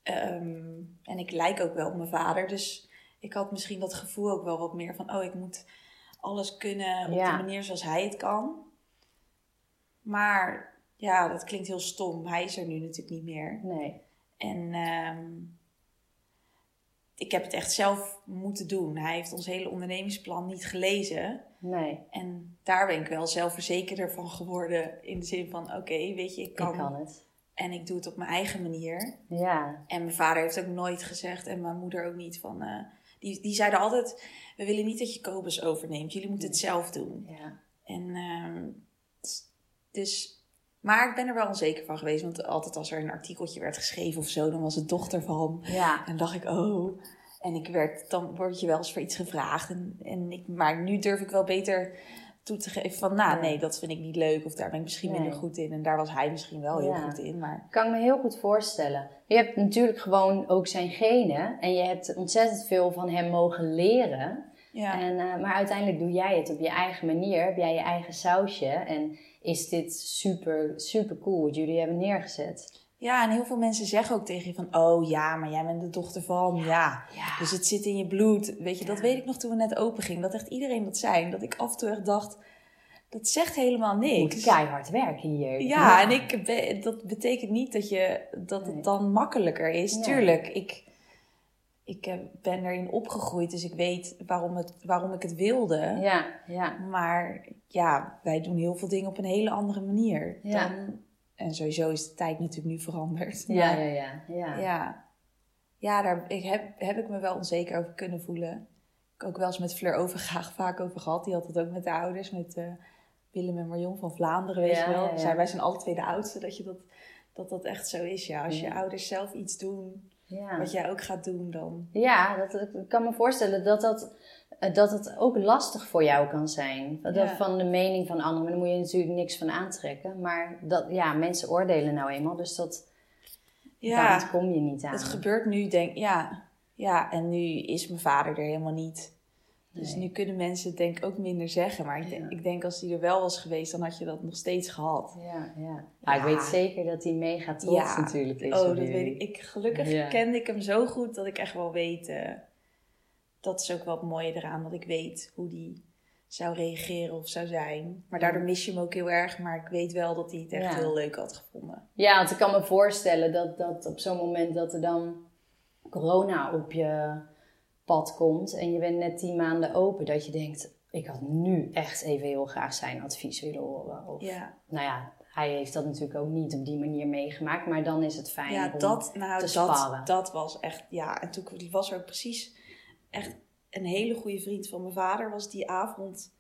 Ehm, en ik lijk ook wel op mijn vader. Dus ik had misschien dat gevoel ook wel wat meer van... oh, ik moet alles kunnen op Ja. de manier zoals hij het kan. Maar ja, dat klinkt heel stom. Hij is er nu natuurlijk niet meer. nee. En ehm, ik heb het echt zelf moeten doen. Hij heeft ons hele ondernemingsplan niet gelezen. Nee, En daar ben ik wel zelfverzekerder van geworden. In de zin van, oké, weet je, ik kan, ik kan het. En ik doe het op mijn eigen manier. Ja, En mijn vader heeft ook nooit gezegd, en mijn moeder ook niet, van... eh, die, die zeiden altijd, we willen niet dat je Kobus overneemt. Jullie moeten het zelf doen. ja. En ehm, dus... Maar ik ben er wel onzeker van geweest. Want altijd als er een artikeltje werd geschreven of zo, dan was het dochter van. Ja, En dacht ik, oh. En ik werd, dan word je wel eens voor iets gevraagd. En, en ik, maar nu durf ik wel beter toe te geven van, nou nee, dat vind ik niet leuk. Of daar ben ik misschien minder Nee. goed in. En daar was hij misschien wel heel Ja. goed in. Maar kan ik me heel goed voorstellen. Je hebt natuurlijk gewoon ook zijn genen. En je hebt ontzettend veel van hem mogen leren. Ja. En, eh, maar uiteindelijk doe jij het op je eigen manier. Heb jij je eigen sausje. En is dit super, super cool wat jullie hebben neergezet. Ja, en heel veel mensen zeggen ook tegen je van... Oh ja, maar jij bent de dochter van... Ja, Ja. dus het zit in je bloed. Weet je, dat weet ik nog toen we net open gingen. Dat echt iedereen dat zei. Dat ik af en toe echt dacht... Dat zegt helemaal Je moet niks. keihard werken hier. Ja, en ik, dat betekent niet dat, je, dat het dan makkelijker is. Tuurlijk, ik, ik eh, ben erin opgegroeid. Dus ik weet waarom, het, waarom ik het wilde. Ja, ja. Maar ja, wij doen heel veel dingen op een hele andere manier. Ja. Dan, en sowieso is de tijd natuurlijk nu veranderd. Ja, Maar- ja, ja. ja. ja, ja daar ik heb, heb ik me wel onzeker over kunnen voelen. Ik heb ook wel eens met Fleur Overgaag <laughs> vaak over gehad. Die had het ook met de ouders, met eh, Willem en Marion van Vlaanderen, weet Ja, je wel. ja, ja. Zij, wij zijn alle twee de oudste, dat, je dat, dat dat echt zo is. Ja, als je ouders zelf iets doen, Ja. wat jij ook gaat doen, dan... Ja, dat, ik kan me voorstellen dat, dat, eh, dat het ook lastig voor jou kan zijn. Dat Ja. van de mening van anderen, daar moet je natuurlijk niks van aantrekken. Maar dat, ja, mensen oordelen nou eenmaal, dus dat, daar Ja, ontkom je niet aan. het gebeurt nu, denk ja. Ja, en nu is mijn vader er helemaal niet. Dus nu kunnen mensen het denk ik ook minder zeggen. Maar ik denk, Ja. ik denk als hij er wel was geweest, dan had je dat nog steeds gehad. Ja, ja. Maar ik Ja. weet zeker dat hij mega trots Ja. natuurlijk is. Oh, dat weet ik. ik. Gelukkig Ja. kende ik hem zo goed dat ik echt wel weet. eh, dat is ook wel het mooie eraan, dat ik weet hoe die zou reageren of zou zijn. Maar daardoor mis je hem ook heel erg. Maar ik weet wel dat hij het echt Ja. heel leuk had gevonden. Ja, want ik kan me voorstellen dat, dat op zo'n moment dat er dan corona op je pad komt en je bent net tien maanden open, dat je denkt, ik had nu echt even heel graag zijn advies willen horen. Of, Ja, Nou ja, hij heeft dat natuurlijk ook niet op die manier meegemaakt, maar dan is het fijn ja om dat, nou, te dat, sparren. dat was echt... Ja, en toen was er ook precies echt een hele goede vriend van mijn vader. Was die avond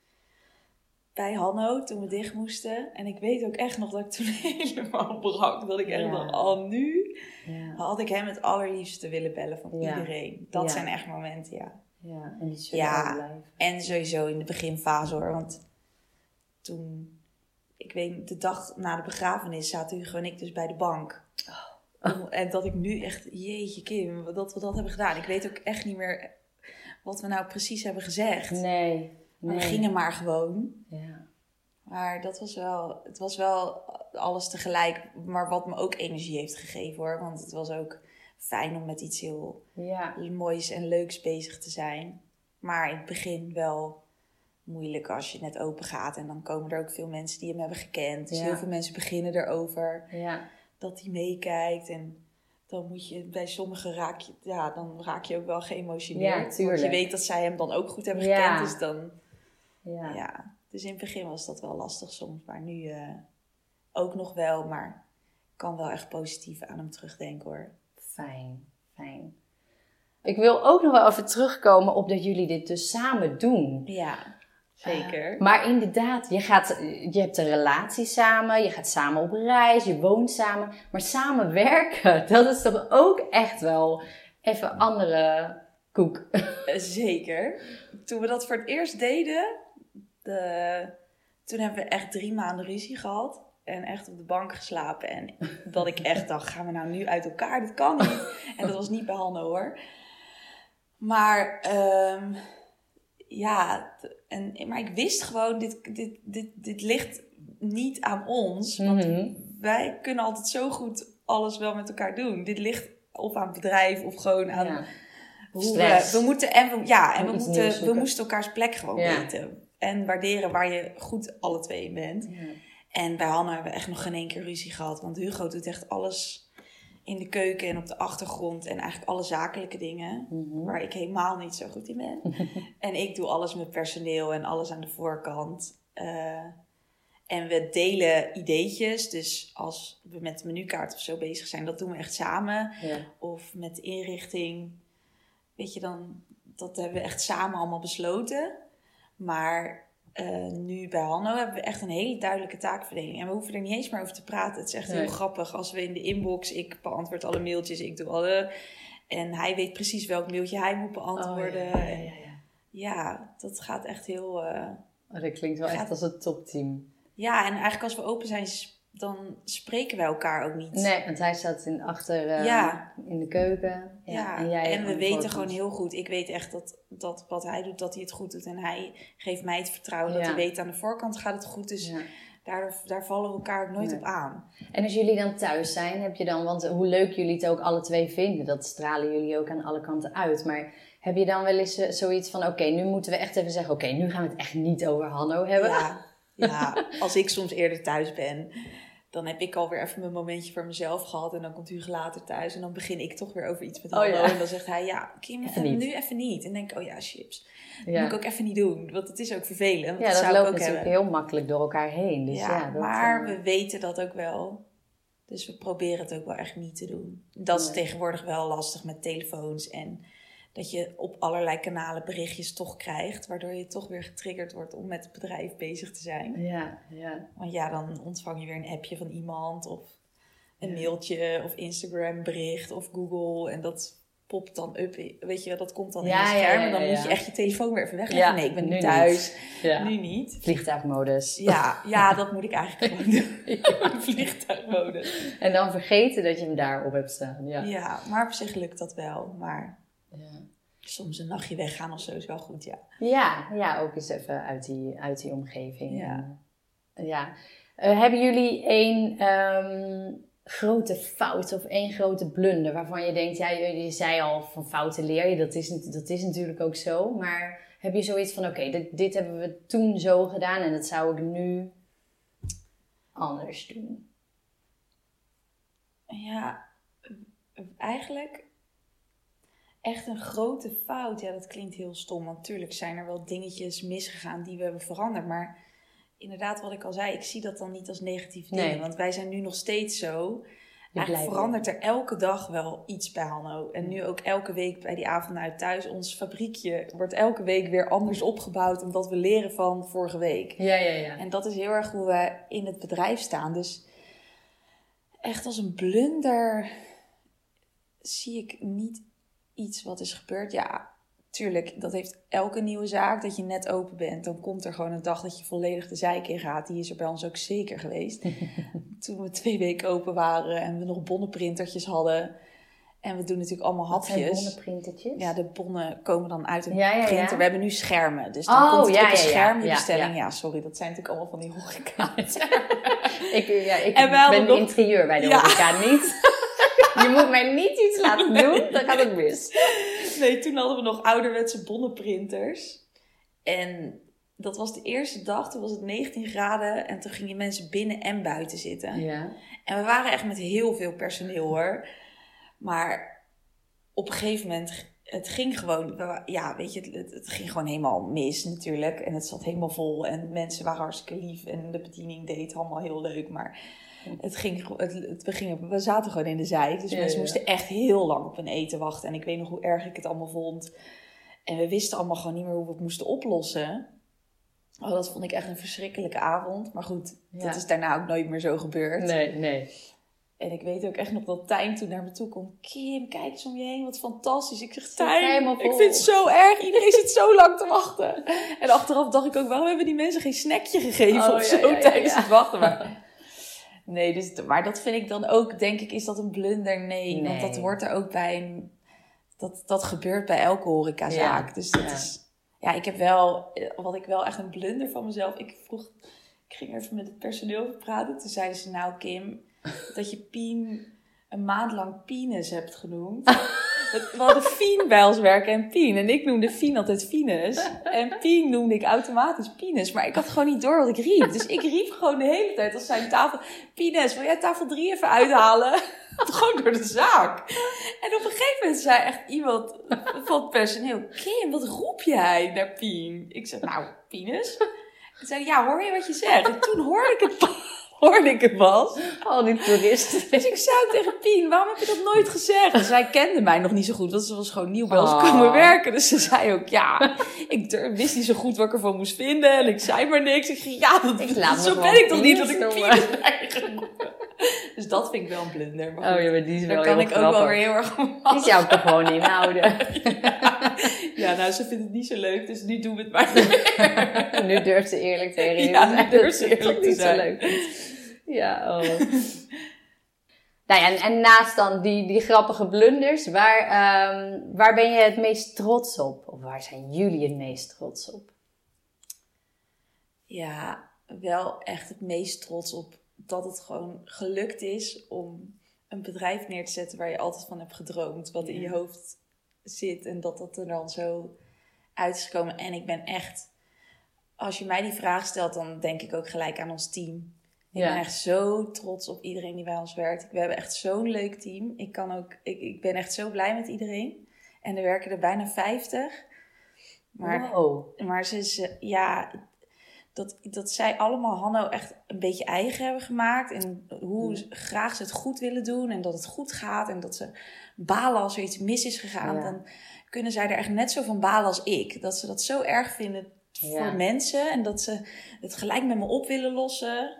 bij Hanno toen we dicht moesten. En ik weet ook echt nog dat ik toen <laughs> helemaal brak. Dat ik echt Ja. dacht, oh nu... Had ik hem het allerliefste willen bellen van iedereen. Dat zijn echt momenten, ja. ja, en die Ja. En sowieso in de beginfase hoor, want toen, ik weet de dag na de begrafenis zaten Hugo en ik dus bij de bank. Om- En dat ik nu echt, jeetje Kim, dat we dat hebben gedaan. Ik weet ook echt niet meer wat we nou precies hebben gezegd. Nee, Maar we gingen maar gewoon. Ja. Maar dat was wel, het was wel alles tegelijk. Maar wat me ook energie heeft gegeven hoor. Want het was ook fijn om met iets heel Ja. moois en leuks bezig te zijn. Maar in het begin wel moeilijk als je net open gaat. En dan komen er ook veel mensen die hem hebben gekend. Dus Ja. heel veel mensen beginnen erover. Ja. Dat hij meekijkt. En dan moet je bij sommigen raak je, ja, dan raak je ook wel geëmotioneerd. Ja, Want je weet dat zij hem dan ook goed hebben gekend. Dus dan, Ja. Dus in het begin was dat wel lastig soms. Maar nu eh, ook nog wel. Maar ik kan wel echt positief aan hem terugdenken hoor. Fijn, fijn. Ik wil ook nog wel even terugkomen op dat jullie dit dus samen doen. Ja, zeker. Maar inderdaad, je, gaat, je hebt een relatie samen, je gaat samen op reis, je woont samen. Maar samen werken, <laughs> dat is toch ook echt wel even andere koek. <laughs> Eh, Zeker. Toen we dat voor het eerst deden, de, toen hebben we echt drie maanden ruzie gehad. En echt op de bank geslapen. En dat ik echt dacht, gaan we nou nu uit elkaar? Dat kan niet. En dat was niet bij Hanno hoor. Maar ehm, ja, en, maar ik wist gewoon, dit, dit, dit, dit ligt niet aan ons. Want Mhm. wij kunnen altijd zo goed alles wel met elkaar doen. Dit ligt of aan het bedrijf of gewoon aan Ja. hoe we, we moeten en we, ja, en we, moeten, we moesten elkaars plek gewoon Ja. weten. En waarderen waar je goed alle twee in bent. Ja. En bij Hanna hebben we echt nog geen één keer ruzie gehad. Want Hugo doet echt alles in de keuken en op de achtergrond. En eigenlijk alle zakelijke dingen. Mhm. Waar ik helemaal niet zo goed in ben. <laughs> en ik doe alles met personeel en alles aan de voorkant. Eh, en we delen ideetjes. Dus als we met de menukaart of zo bezig zijn, dat doen we echt samen Ja. of met inrichting. Weet je dan, dat hebben we echt samen allemaal besloten. Maar eh, nu bij Hanno hebben we echt een hele duidelijke taakverdeling. En we hoeven er niet eens meer over te praten. Het is echt Nee. heel grappig. Als we in de inbox, ik beantwoord alle mailtjes, ik doe alle. En hij weet precies welk mailtje hij moet beantwoorden. Oh, ja, ja, ja, ja. Dat gaat echt heel. Oh, dat klinkt wel Gaat- echt als een topteam. Ja, en eigenlijk als we open zijn, dan spreken wij elkaar ook niet. Nee, want hij staat in, achter eh, Ja. in de keuken. Ja, Ja, en, en, jij aan we weten gewoon heel goed. Ik weet echt dat, dat wat hij doet, dat hij het goed doet. En hij geeft mij het vertrouwen dat hij weet aan de voorkant gaat het goed. Dus daar, daar vallen we elkaar ook nooit Nee. op aan. En als jullie dan thuis zijn, heb je dan, want hoe leuk jullie het ook alle twee vinden, dat stralen jullie ook aan alle kanten uit. Maar heb je dan wel eens eh, zoiets van: oké, nu moeten we echt even zeggen: oké, nu gaan we het echt niet over Hanno hebben? Ja, <laughs> ja, <laughs> als ik soms eerder thuis ben, dan heb ik alweer even mijn momentje voor mezelf gehad. En dan komt Hugo later thuis en dan begin ik toch weer over iets met Oh, Hallo. ja. En dan zegt hij, ja, Kim, Even nu even niet. En dan denk ik, oh ja, chips. Dat Ja. moet ik ook even niet doen, want het is ook vervelend. Ja, dat zou loopt ook natuurlijk hebben. heel makkelijk door elkaar heen. Dus ja, ja, dat, maar eh, we weten dat ook wel. Dus we proberen het ook wel echt niet te doen. Dat is tegenwoordig wel lastig met telefoons en dat je op allerlei kanalen berichtjes toch krijgt, waardoor je toch weer getriggerd wordt om met het bedrijf bezig te zijn. ja, ja. Want ja, dan ontvang je weer een appje van iemand of een Ja. mailtje of Instagram bericht of Google en dat popt dan up. Weet je, dat komt dan Ja, in je scherm en dan moet je echt je telefoon weer even wegleggen. Ja, nee, ik ben nu thuis. Nu niet. Vliegtuigmodus. Ja, ja, dat moet ik eigenlijk gewoon doen. <laughs> <laughs> Vliegtuigmodus. En dan vergeten dat je hem daarop hebt staan. Ja. Ja, maar op zich lukt dat wel. Maar Ja. soms een nachtje weggaan of zo is wel goed, ja. Ja, ja, ook eens even uit die, uit die omgeving. Ja. En, ja. Eh, hebben jullie één ehm, grote fout of één grote blunder waarvan je denkt, ja, je, je zei al van fouten leer je, dat is, dat is natuurlijk ook zo. Maar heb je zoiets van, oké, dit, dit hebben we toen zo gedaan en dat zou ik nu anders doen? Ja, eigenlijk echt een grote fout. Ja, dat klinkt heel stom. Want natuurlijk zijn er wel dingetjes misgegaan die we hebben veranderd. Maar inderdaad, wat ik al zei, ik zie dat dan niet als negatief ding. Nee. Want wij zijn nu nog steeds zo. Eigenlijk verandert er elke dag wel iets bij Hanno. En nu ook elke week bij die avond uit thuis. Ons fabriekje wordt elke week weer anders opgebouwd. Omdat we leren van vorige week. Ja, ja, ja. En dat is heel erg hoe we in het bedrijf staan. Dus echt als een blunder zie ik niet iets wat is gebeurd. Ja, tuurlijk, dat heeft elke nieuwe zaak. Dat je net open bent, dan komt er gewoon een dag dat je volledig de zijk in gaat. Die is er bij ons ook zeker geweest. <laughs> Toen we twee weken open waren en we nog bonnenprintertjes hadden. En we doen natuurlijk allemaal Wat hapjes. bonnenprintertjes? Ja, de bonnen komen dan uit een Ja, ja, ja. printer. We hebben nu schermen. Dus dan Oh, komt het ja, op een scherm, je Ja, bestelling. ja. Ja, sorry, dat zijn natuurlijk allemaal van die horeca. <laughs> Ik, ja, ik En we hadden ben nog- interieur bij de horeca niet. <laughs> Je <laughs> moet mij niet iets laten doen, dan gaat het mis. Nee, toen hadden we nog ouderwetse bonnenprinters. En dat was de eerste dag, toen was het 19 graden. En toen gingen mensen binnen en buiten zitten. Ja. En we waren echt met heel veel personeel hoor. Maar op een gegeven moment, het ging gewoon, ja, weet je, het, het ging gewoon helemaal mis natuurlijk. En het zat helemaal vol en mensen waren hartstikke lief en de bediening deed het allemaal heel leuk. Maar het ging, het, het, we, gingen, we zaten gewoon in de zij, dus Ja, mensen ja. moesten echt heel lang op hun eten wachten. En ik weet nog hoe erg ik het allemaal vond. En we wisten allemaal gewoon niet meer hoe we het moesten oplossen. Oh, dat vond ik echt een verschrikkelijke avond. Maar goed, Ja. dat is daarna ook nooit meer zo gebeurd. Nee, nee. En ik weet ook echt nog dat Tijn toen naar me toe kwam. Kim, kijk eens om je heen, wat fantastisch. Ik zeg, Tijn, ik vol." vind het zo erg. Iedereen zit zo lang te wachten. En achteraf dacht ik ook, waarom hebben die mensen geen snackje gegeven Oh, of ja, zo ja, tijdens het wachten? Maar, nee, dus, maar dat vind ik dan ook, denk ik, is dat een blunder? Nee, want dat hoort er ook bij. een- dat, dat gebeurt bij elke horecazaak. Ja, Dus dat ja. is... Ja, ik heb wel, eh, wat ik wel echt een blunder van mezelf. Ik vroeg, ik ging even met het personeel praten. Toen zeiden ze, nou Kim, dat je Pien een maand lang Pines hebt genoemd. <laughs> We hadden Fien bij ons werken en Pien. En ik noemde Fien altijd Fines. En Pien noemde ik automatisch Pines. Maar ik had gewoon niet door wat ik riep. Dus ik riep gewoon de hele tijd als zijn tafel... Pines, wil jij tafel 3 even uithalen? <laughs> gewoon door de zaak. En op een gegeven moment zei echt iemand van het personeel... Kim, wat roep jij naar Pien? Ik zei, nou, Pines. Toen zei ja, hoor je wat je zegt? En toen hoorde ik het, hoorde ik het pas. Al die toeristen. Dus ik ook tegen Pien, waarom heb je dat nooit gezegd? Zij kende mij nog niet zo goed, want ze was gewoon nieuw bij ons Oh. komen werken. Dus ze zei ook, ja, ik durf- wist niet zo goed wat ik ervan moest vinden. En ik zei maar niks. Ik ging, ja, dat, Ik laat zo ben ik toch niet dat ik. Pien geroepen. <laughs> Dus dat vind ik wel een blunder. Maar Oh ja, maar die is wel daar kan ik ook wel weer heel erg om Die zou ik er gewoon inhouden. <laughs> Ja, nou, ze vindt het niet zo leuk, dus nu doen we het maar niet <laughs> meer. nu durft ze eerlijk tegen je Ja, nu zijn. durft ze eerlijk te niet zo zijn. leuk. Ja, oh. <laughs> nou ja, en, en naast dan die, die grappige blunders, waar, ehm, waar ben je het meest trots op? Of waar zijn jullie het meest trots op? Ja, wel echt het meest trots op dat het gewoon gelukt is om een bedrijf neer te zetten waar je altijd van hebt gedroomd. Wat in je hoofd zit en dat dat er dan zo uit is gekomen. En ik ben echt, als je mij die vraag stelt, dan denk ik ook gelijk aan ons team. Ik ben echt zo trots op iedereen die bij ons werkt. We hebben echt zo'n leuk team. Ik, kan ook, ik, ik ben echt zo blij met iedereen. En er werken er bijna 50. Maar Wow. maar ze is, ja, dat, dat zij allemaal Hanno echt een beetje eigen hebben gemaakt. En hoe graag ze het goed willen doen. En dat het goed gaat. En dat ze balen als er iets mis is gegaan. Ja. Dan kunnen zij er echt net zo van balen als ik. Dat ze dat zo erg vinden Ja. voor mensen. En dat ze het gelijk met me op willen lossen.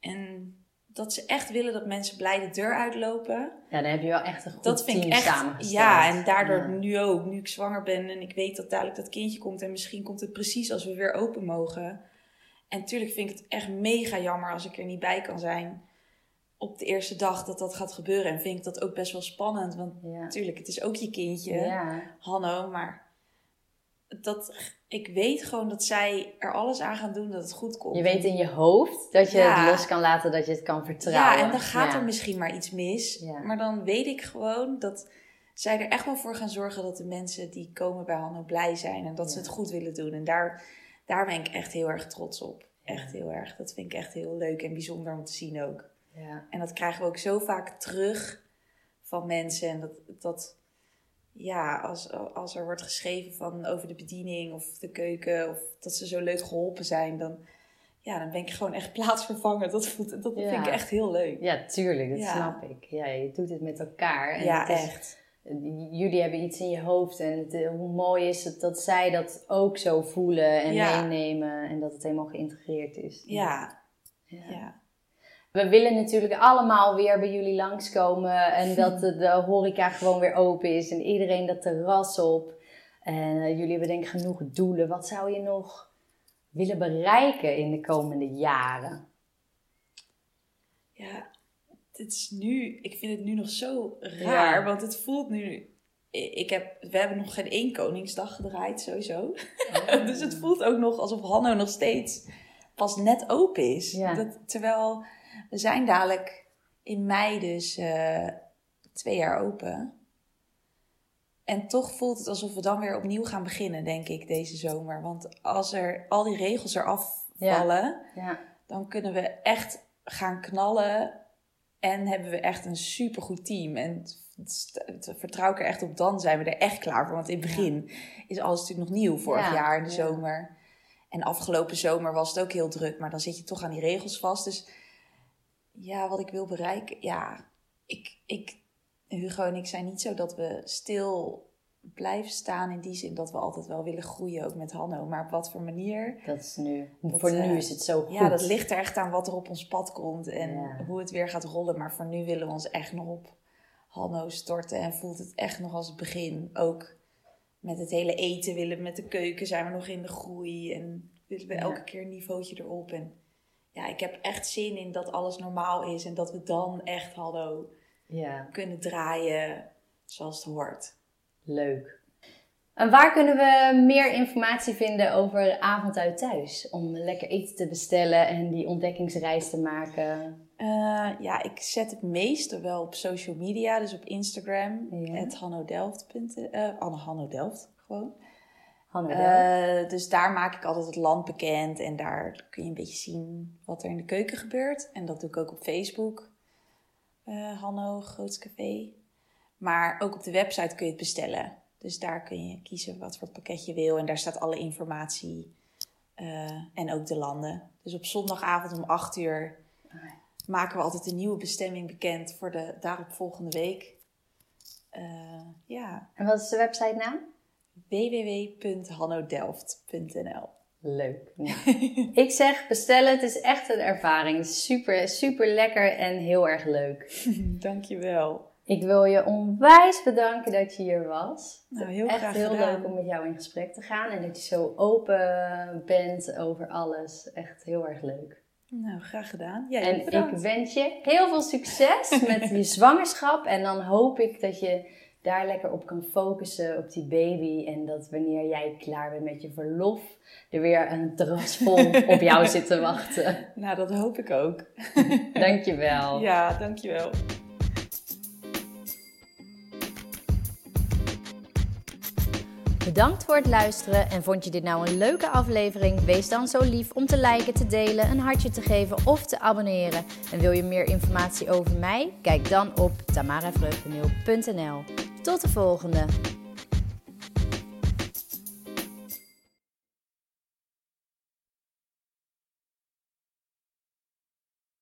En dat ze echt willen dat mensen blij de deur uitlopen. Ja, dan heb je wel echt een goed Dat vind team ik echt. samengesteld. Ja, en daardoor Ja. nu ook, nu ik zwanger ben en ik weet dat dadelijk dat kindje komt en misschien komt het precies als we weer open mogen. En natuurlijk vind ik het echt mega jammer als ik er niet bij kan zijn op de eerste dag dat dat gaat gebeuren. En vind ik dat ook best wel spannend, want Ja. natuurlijk, het is ook je kindje, Ja. Hanno, maar dat, ik weet gewoon dat zij er alles aan gaan doen dat het goed komt. Je weet in je hoofd dat je Ja. het los kan laten, dat je het kan vertrouwen. Ja, en dan gaat Ja. er misschien maar iets mis. Ja. Maar dan weet ik gewoon dat zij er echt wel voor gaan zorgen dat de mensen die komen bij Hanno blij zijn. En dat ze het goed willen doen. En daar, daar ben ik echt heel erg trots op. Echt heel erg. Dat vind ik echt heel leuk en bijzonder om te zien ook. Ja. En dat krijgen we ook zo vaak terug van mensen. En dat, dat ja, als, als er wordt geschreven van over de bediening of de keuken. Of dat ze zo leuk geholpen zijn. Dan, ja, dan ben ik gewoon echt <laughs> plaatsvervangend. Dat, voelt, dat Ja. vind ik echt heel leuk. ja, tuurlijk, dat Ja. snap ik. Ja, je doet het met elkaar. En Ja, is- echt. Jullie hebben iets in je hoofd en het, eh, hoe mooi is het dat zij dat ook zo voelen en Ja. meenemen en dat het helemaal geïntegreerd is. Ja, Ja. We willen natuurlijk allemaal weer bij jullie langskomen en <laughs> dat de, de horeca gewoon weer open is en iedereen dat terras op. En eh, jullie hebben denk ik genoeg doelen. Wat zou je nog willen bereiken in de komende jaren? Ja, het is nu, ik vind het nu nog zo raar, Ja. want het voelt nu. Ik heb, we hebben nog geen één Koningsdag gedraaid, sowieso. <laughs> dus het voelt ook nog alsof Hanno nog steeds pas net open is. Ja. Dat, terwijl we zijn dadelijk in mei dus eh, twee jaar open. En toch voelt het alsof we dan weer opnieuw gaan beginnen, denk ik, deze zomer. Want als er al die regels eraf vallen, Ja. dan kunnen we echt gaan knallen. En hebben we echt een supergoed team. En vertrouw ik er echt op. Dan zijn we er echt klaar voor. Want in het begin is alles natuurlijk nog nieuw. Vorig Ja, jaar in de zomer. En afgelopen zomer was het ook heel druk. Maar dan zit je toch aan die regels vast. Dus ja, wat ik wil bereiken. Ja, ik, ik, Hugo en ik zijn niet zo dat we stil blijven staan. In die zin dat we altijd wel willen groeien. Ook met Hanno. Maar op wat voor manier. Dat is nu. Dat, voor eh, nu is het zo goed. Ja, dat ligt er echt aan wat er op ons pad komt en Ja. hoe het weer gaat rollen. Maar voor nu willen we ons echt nog op Hanno storten en voelt het echt nog als het begin. Ook met het hele eten willen met de keuken zijn we nog in de groei en willen we Ja. elke keer een niveautje erop. En ja, ik heb echt zin in dat alles normaal is en dat we dan echt Hanno Ja, kunnen draaien zoals het hoort. leuk. En waar kunnen we meer informatie vinden over avond uit thuis? Om lekker eten te bestellen en die ontdekkingsreis te maken. Eh, ja, ik zet het meeste wel op social media, dus op Instagram, Ja. het hannodelft. eh Anne Hanno Delft, gewoon. Eh, dus daar maak ik altijd het land bekend en daar kun je een beetje zien wat er in de keuken gebeurt. En dat doe ik ook op Facebook, eh, Hanno Groots Café. Maar ook op de website kun je het bestellen. Dus daar kun je kiezen wat voor pakket je wil en daar staat alle informatie eh, en ook de landen. Dus op zondagavond om 8 uur maken we altijd een nieuwe bestemming bekend voor de daaropvolgende week. Ja, En wat is de website naam? www.hannodelft.nl. Leuk. Ja. <laughs> ik zeg bestellen, het is echt een ervaring. Super, super lekker en heel erg leuk. <laughs> Dankjewel. Ik wil je onwijs bedanken dat je hier was. Nou, heel echt heel gedaan. leuk om met jou in gesprek te gaan en dat je zo open bent over alles. Echt heel erg leuk. Nou, graag gedaan. En ik wens je heel veel succes met <laughs> je zwangerschap. En dan hoop ik dat je daar lekker op kan focussen, op die baby. En dat wanneer jij klaar bent met je verlof, er weer een terras vol <laughs> op jou zit te wachten. Nou, dat hoop ik ook. <laughs> Dankjewel. Ja, dankjewel. Bedankt voor het luisteren en vond je dit nou een leuke aflevering? Wees dan zo lief om te liken, te delen, een hartje te geven of te abonneren. En wil je meer informatie over mij? Kijk dan op tamaravreugdeneel.nl. Tot de volgende!